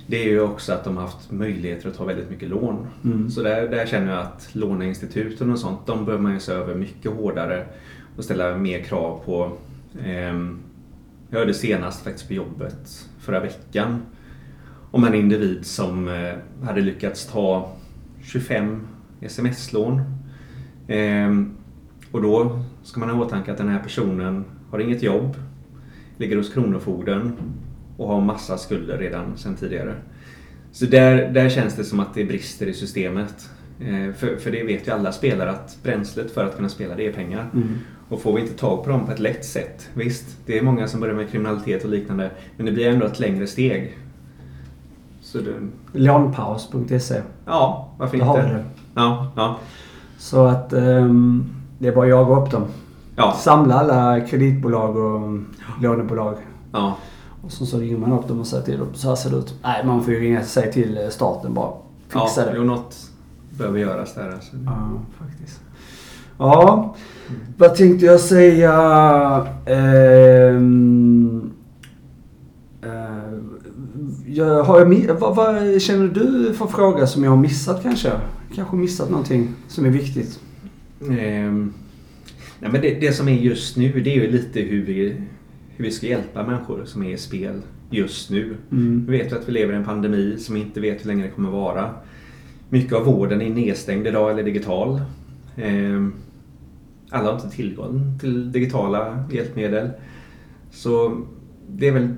det är ju också att de har haft möjligheter att ta väldigt mycket lån. Mm. Så där, där känner jag att låneinstituten och sånt, de behöver man ju se över mycket hårdare och ställa mer krav på. Ehm, jag hörde senast faktiskt på jobbet förra veckan om en individ som eh, hade lyckats ta 25 sms-lån. Ehm, och då ska man ha i åtanke att den här personen har inget jobb, ligger hos Kronofogden och har massa skulder redan sedan tidigare. Så där, där känns det som att det brister i systemet. Eh, för, för det vet ju alla spelare att bränslet för att kunna spela det är pengar. Mm. Och får vi inte tag på dem på ett lätt sätt, visst, det är många som börjar med kriminalitet och liknande, men det blir ändå ett längre steg. Så det, Lånpaus.se. ja, varför Där har vi inte? det. Ja, ja, Så att ehm, det är bara att jaga upp dem. ja, Samla alla kreditbolag och lånebolag. ja, Och så, så ringer man upp dem och säger till dem så här ser det ut. Nej, man får ju ringa säga till eh, staten bara. Fixa ja, det. jo, något behöver göras där alltså. Ja, faktiskt. Ja, vad tänkte jag säga? Ehm, eh, jag, har jag, vad, vad känner du för fråga som jag har missat kanske? Kanske missat någonting som är viktigt. Ehm, nej, men det, det som är just nu det är ju lite hur vi, hur vi ska hjälpa människor som är i spel just nu. Mm. Vi vet ju att vi lever i en pandemi som vi inte vet hur länge det kommer vara. Mycket av vården är nedstängd idag eller digital. Ehm, alla har inte tillgång till digitala hjälpmedel. Så det är väl,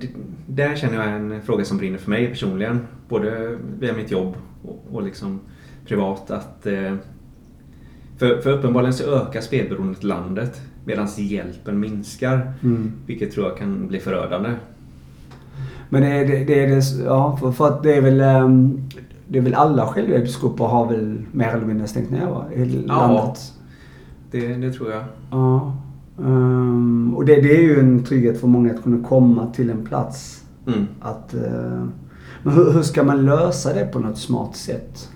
där känner jag en fråga som brinner för mig personligen. Både via mitt jobb och, och liksom privat. att eh, för, för uppenbarligen så ökar spelberoendet i landet medan hjälpen minskar. Mm. Vilket tror jag kan bli förödande. Men det är det, det, är det ja, för, för att det är väl, ehm, det är väl alla självhjälpsgrupper har väl mer eller mindre stängt ner va? I Ja. landet. Det, det tror jag. Ja. Ehm, och det, det är ju en trygghet för många att kunna komma till en plats. Mm. Att, eh, men hur, hur ska man lösa det på något smart sätt?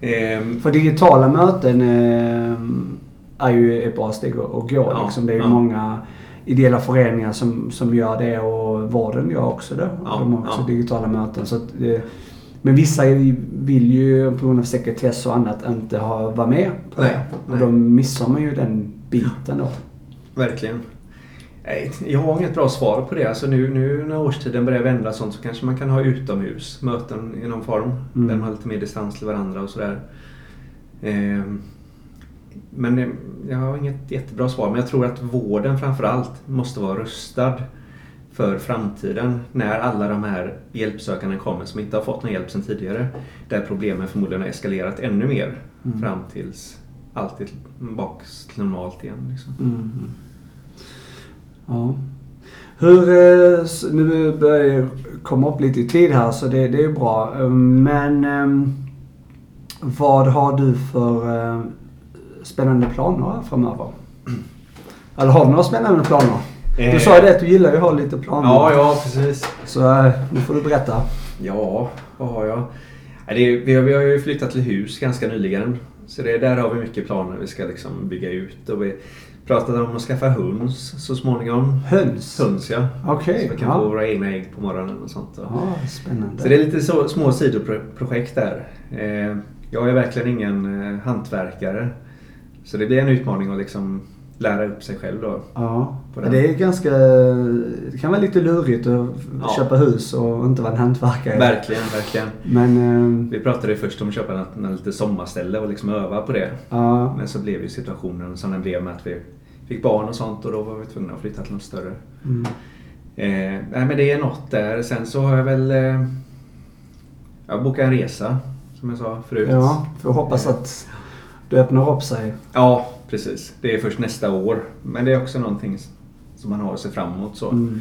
Ehm, För digitala möten eh, är ju ett bra steg att, gå. Ja, liksom. Det är ju ja. många ideella föreningar som, som gör det och vården gör också det. Ja, De har också ja. digitala möten. Så eh, men vissa vill ju på grund av sekretess och annat inte ha, vara med på Nej, det. Och då missar man ju den biten då. verkligen. Jag har inget bra svar på det. Alltså nu, nu när årstiden börjar vända sånt så kanske man kan ha utomhus möten i någon form. Mm. Där man har lite mer distans till varandra och sådär. Ehm, men eh, jag har inget jättebra svar. Men jag tror att vården framförallt måste vara rustad för framtiden. När alla de här hjälpsökande kommer som inte har fått någon hjälp sedan tidigare. Där problemen förmodligen har eskalerat ännu mer. Mm. Fram tills allt är tillbaka till normalt igen. Liksom. Mm. Ja. Hur, eh, nu börjar jag komma upp lite i tid här så det, det är bra. Eh, Men eh, vad har du för eh, spännande planer framöver? Eller har du några spännande planer? Du Eh. sa ju det att du gillar ju att ha lite planer. Ja, ja precis. Så eh, nu får du berätta. Ja, vad har jag? Vi, har, vi har ju flyttat till hus ganska nyligen. Så det, där har vi mycket planer. Vi ska liksom bygga ut och vi pratade om att skaffa höns så småningom. Höns? Höns ja. Okej, Så vi kan ja. få våra egna ägg på morgonen och sånt. Ja, spännande. Så det är lite så, små sidoprojekt där. Eh, jag är verkligen ingen eh, hantverkare. Så det blir en utmaning att liksom lära upp sig själv då. Ja, det är ganska... Det kan vara lite lurigt att Ja. köpa hus och inte vara en hantverkare. Verkligen, verkligen. Men... eh, Vi pratade först om att köpa något lite sommarställe och liksom öva på det. Ja, Men så blev ju situationen som den blev med att vi fick barn och sånt och då var vi tvungna att flytta till något större. mm. Eh, nej men det är något där. Sen så har jag väl... Eh, jag bokar en resa som jag sa förut. ja får hoppas att det öppnar upp sig. Ja, precis. Det är först nästa år. Men det är också någonting som man har att se fram emot. Så. Mm.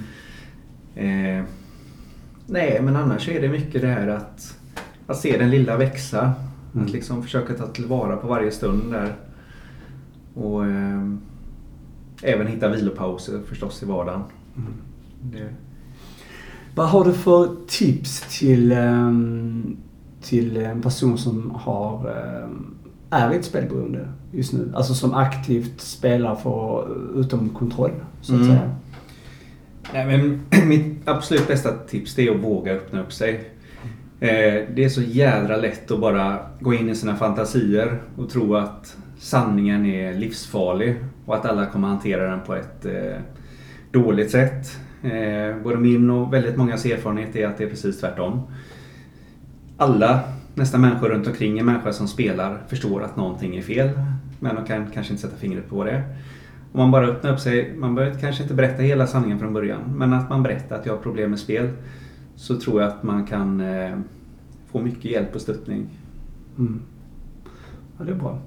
Eh, nej, men annars är det mycket det här att, att se den lilla växa. Mm. Att liksom försöka ta tillvara på varje stund där. Och eh, även hitta vilopauser förstås i vardagen. Mm. Det, Vad har du för tips till, ehm, till en person som har, ehm, är ett spelberoende just nu? Alltså som aktivt spelar för utom kontroll, så att Mm. säga. Nej, men *clears throat* mitt absolut bästa tips det är att våga öppna upp sig. Eh, det är så jädra lätt att bara gå in i sina fantasier och tro att sanningen är livsfarlig och att alla kommer hantera den på ett eh, dåligt sätt. Eh, både min och väldigt mångas erfarenhet är att det är precis tvärtom. Alla, nästan människor runt omkring en människa som spelar förstår att någonting är fel. Men de kan kanske inte sätta fingret på det. Om man bara öppnar upp sig, man behöver kanske inte berätta hela sanningen från början, men att man berättar att jag har problem med spel så tror jag att man kan eh, få mycket hjälp och stöttning. Mm. Ja, det är bra.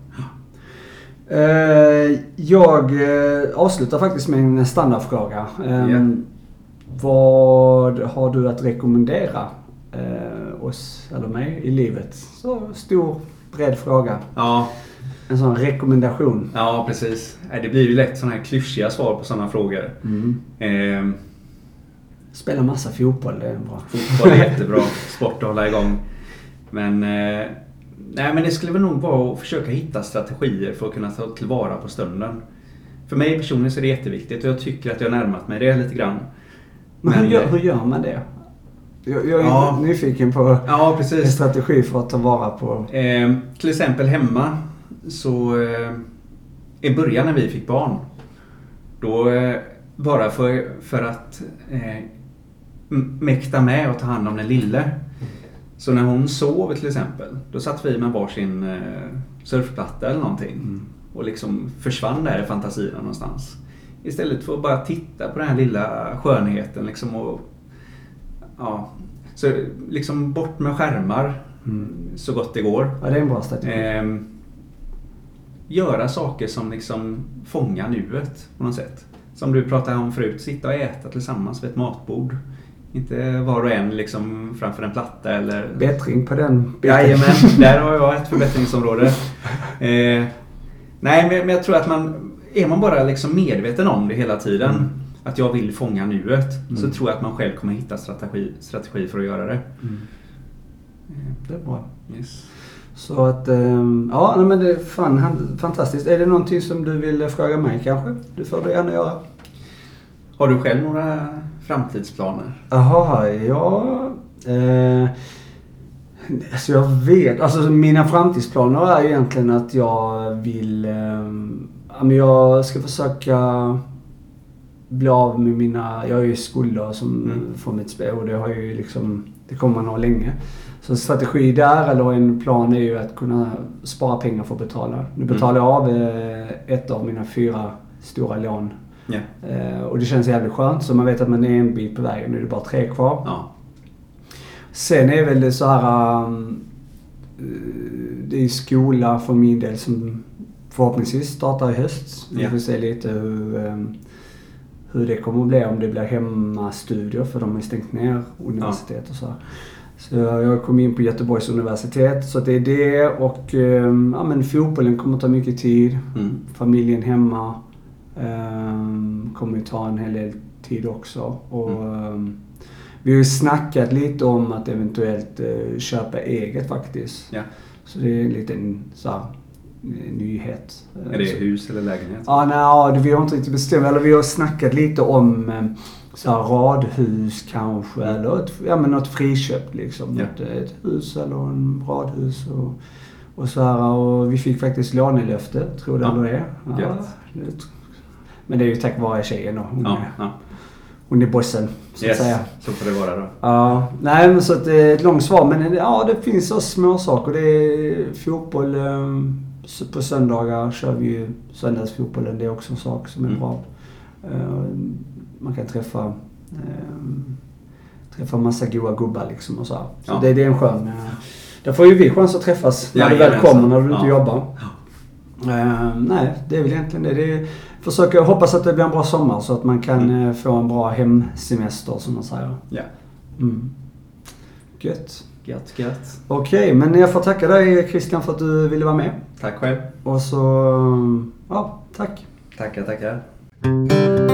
Eh, jag eh, avslutar faktiskt med en standardfråga. Eh, Ja. Vad har du att rekommendera eh, oss eller mig i livet? Så stor, bred fråga. Ja, En sån rekommendation. ja precis. Det blir ju lätt sådana här klyschiga svar på sådana frågor. Mm. Eh, Spela massa fotboll, det är bra. fotboll är jättebra sport att hålla igång. Men, eh, nej, men det skulle väl nog vara att försöka hitta strategier för att kunna ta tillvara på stunden. För mig personligen så är det jätteviktigt och jag tycker att jag har närmat mig det lite grann. Men, hur, Men, gör, eh, hur gör man det? Jag, jag är Ja. nyfiken på Ja, en precis. strategi för att ta vara på... Eh, till exempel hemma så eh, i början när vi fick barn då eh, bara för, för att eh, mäkta med och ta hand om den lille. Så när hon sov till exempel då satt vi med varsin eh, surfplatta eller någonting Mm. och liksom försvann där i fantasierna någonstans. Istället för att bara titta på den här lilla skönheten liksom och ja, så liksom bort med skärmar Mm. så gott det går. Ja, det är en bra strategi. Ehm, göra saker som liksom fångar nuet på något sätt. Som du pratade om förut, sitta och äta tillsammans vid ett matbord. Inte var och en liksom framför en platta eller... Bättring på den biten. Jajamän, *laughs* där har jag ett förbättringsområde. Eh, nej, men, men jag tror att man... Är man bara liksom medveten om det hela tiden, Mm. Att jag vill fånga nuet, så Mm. tror jag att man själv kommer hitta strategi, strategi för att göra det. Mm. Det är bra. Yes. Så att, ehm, ja men det är fan, fantastiskt. Är det någonting som du vill fråga mig kanske? Det får du gärna göra. Har du själv några framtidsplaner? Jaha, ja. Eh, alltså jag vet, alltså mina framtidsplaner är egentligen att jag vill, eh, jag ska försöka bli av med mina, jag har ju skulder som Mm. får mitt spel och det har ju liksom, det kommer man ha länge. Så en strategi där, eller en plan, är ju att kunna spara pengar för att betala. Nu betalar jag av eh, ett av mina fyra stora lån. Eh, och det känns jävligt skönt. Så man vet att man är en bit på vägen. Nu är det bara tre kvar. Ja. Sen är väl det så här... Um, eh, det är skola för min del som förhoppningsvis startar i höst. Vi får se lite hur, um, hur det kommer att bli. Om det blir hemmastudier för de har stängt ner universitet och så. Så jag kom in på Göteborgs universitet. Så det är det och um, ja, men fotbollen kommer att ta mycket tid. Mm. Familjen hemma um, kommer ju ta en hel del tid också. Och, Mm. ehm, vi har ju snackat lite om att eventuellt eh, köpa eget faktiskt. Ja. Så det är en liten så här, nyhet. Är det hus eller lägenhet? Ja, nej, ja, det- vi har inte riktigt bestämt. Eller vi har snackat lite om eh, så här, radhus kanske. Eller ett, ja, men något friköpt liksom. Ja. Ett, ett hus eller en radhus. Och, och så här. Och vi fick faktiskt lånelöfte, tror du Ja. eller det? Gött. det- Men det är ju tack vare tjejen då. Hon, Ja, är, ja. hon är bossen, så Yes, att säga. så får det vara då. Ja, nej men så att det är ett långt svar. Men ja, det finns så små saker. Det är fotboll. Eh, s- På söndagar kör vi ju söndagsfotbollen. Det är också en sak som är Mm. bra. Eh, Man kan träffa eh, träffa massa goa gubbar liksom och så här. Så Ja. det, det är en skön... eh, Där får ju vi chans att träffas när du väl kommer, när du inte Ja. jobbar. Eh, nej, det är väl egentligen det. det är, försöka hoppas att det blir en bra sommar så att man kan Mm. få en bra hemsemester som man säger. Ja. Mm. Gött. Gött, gött. Okej, men jag får tacka dig Christian för att du ville vara med. Tack själv. Och så, ja, tack. Tackar, tackar.